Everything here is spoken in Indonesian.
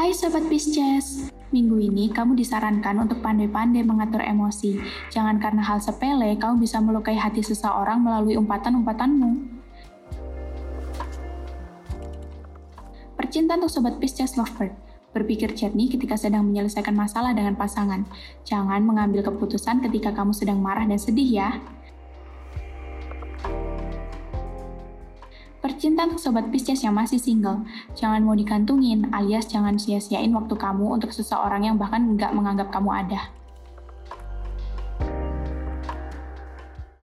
Hai Sobat Pisces, minggu ini kamu disarankan untuk pandai-pandai mengatur emosi. Jangan karena hal sepele, kamu bisa melukai hati seseorang melalui umpatan-umpatanmu. Percintaan untuk Sobat Pisces Lovebird. Berpikir jernih ketika sedang menyelesaikan masalah dengan pasangan. Jangan mengambil keputusan ketika kamu sedang marah dan sedih ya. Percintaan untuk sobat Pisces yang masih single, jangan mau dikantungin alias jangan sia-siain waktu kamu untuk seseorang yang bahkan nggak menganggap kamu ada.